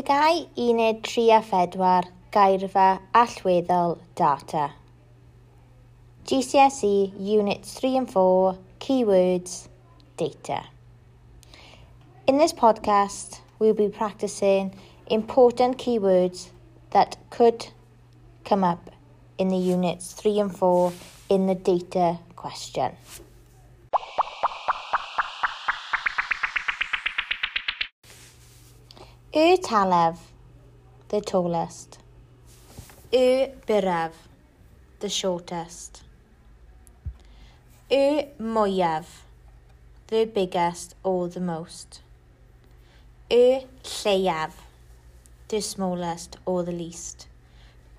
TGAU uned 3 a 4 geirfa allweddol data. GCSE Units 3 and 4 Keywords Data. In this podcast, we'll be practicing important keywords that could come up in the units 3 and 4 in the data question. Utalev, the tallest. Ubirev, the shortest. Umoyev, the biggest or the most. Uleyev, the smallest or the least.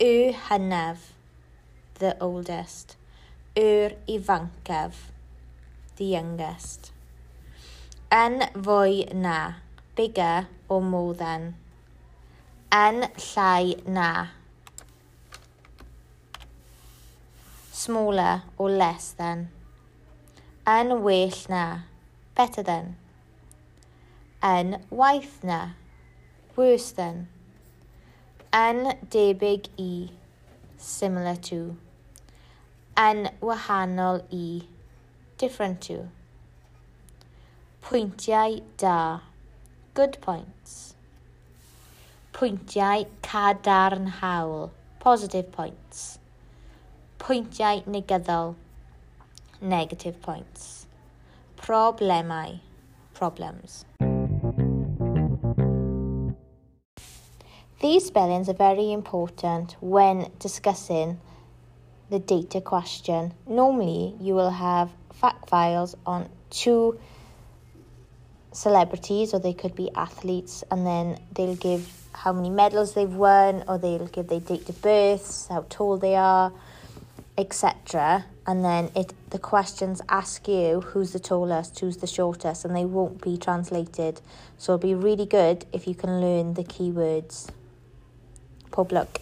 Uhanev, the oldest. Yr ifancaf, the youngest. Yn fwy na bigger or more than. Yn llai na. Smaller or less than. Yn well na. Better than. Yn waith na. Worse than. Yn debyg i. Similar to. Yn wahanol i. Different to. Pwyntiau da. Good points. Pwyntiau cadarnhaol, positive points. Pwyntiau negyddol, negative points. Problemau, problems. These spellings are very important when discussing the data question. Normally, you will have fact files on two celebrities, or they could be athletes, and then they'll give how many medals they've won, or they'll give their date of births, how tall they are, etc. And then it the questions ask you who's the tallest, who's the shortest, and they won't be translated. So it'll be really good if you can learn the keywords. Pob luck.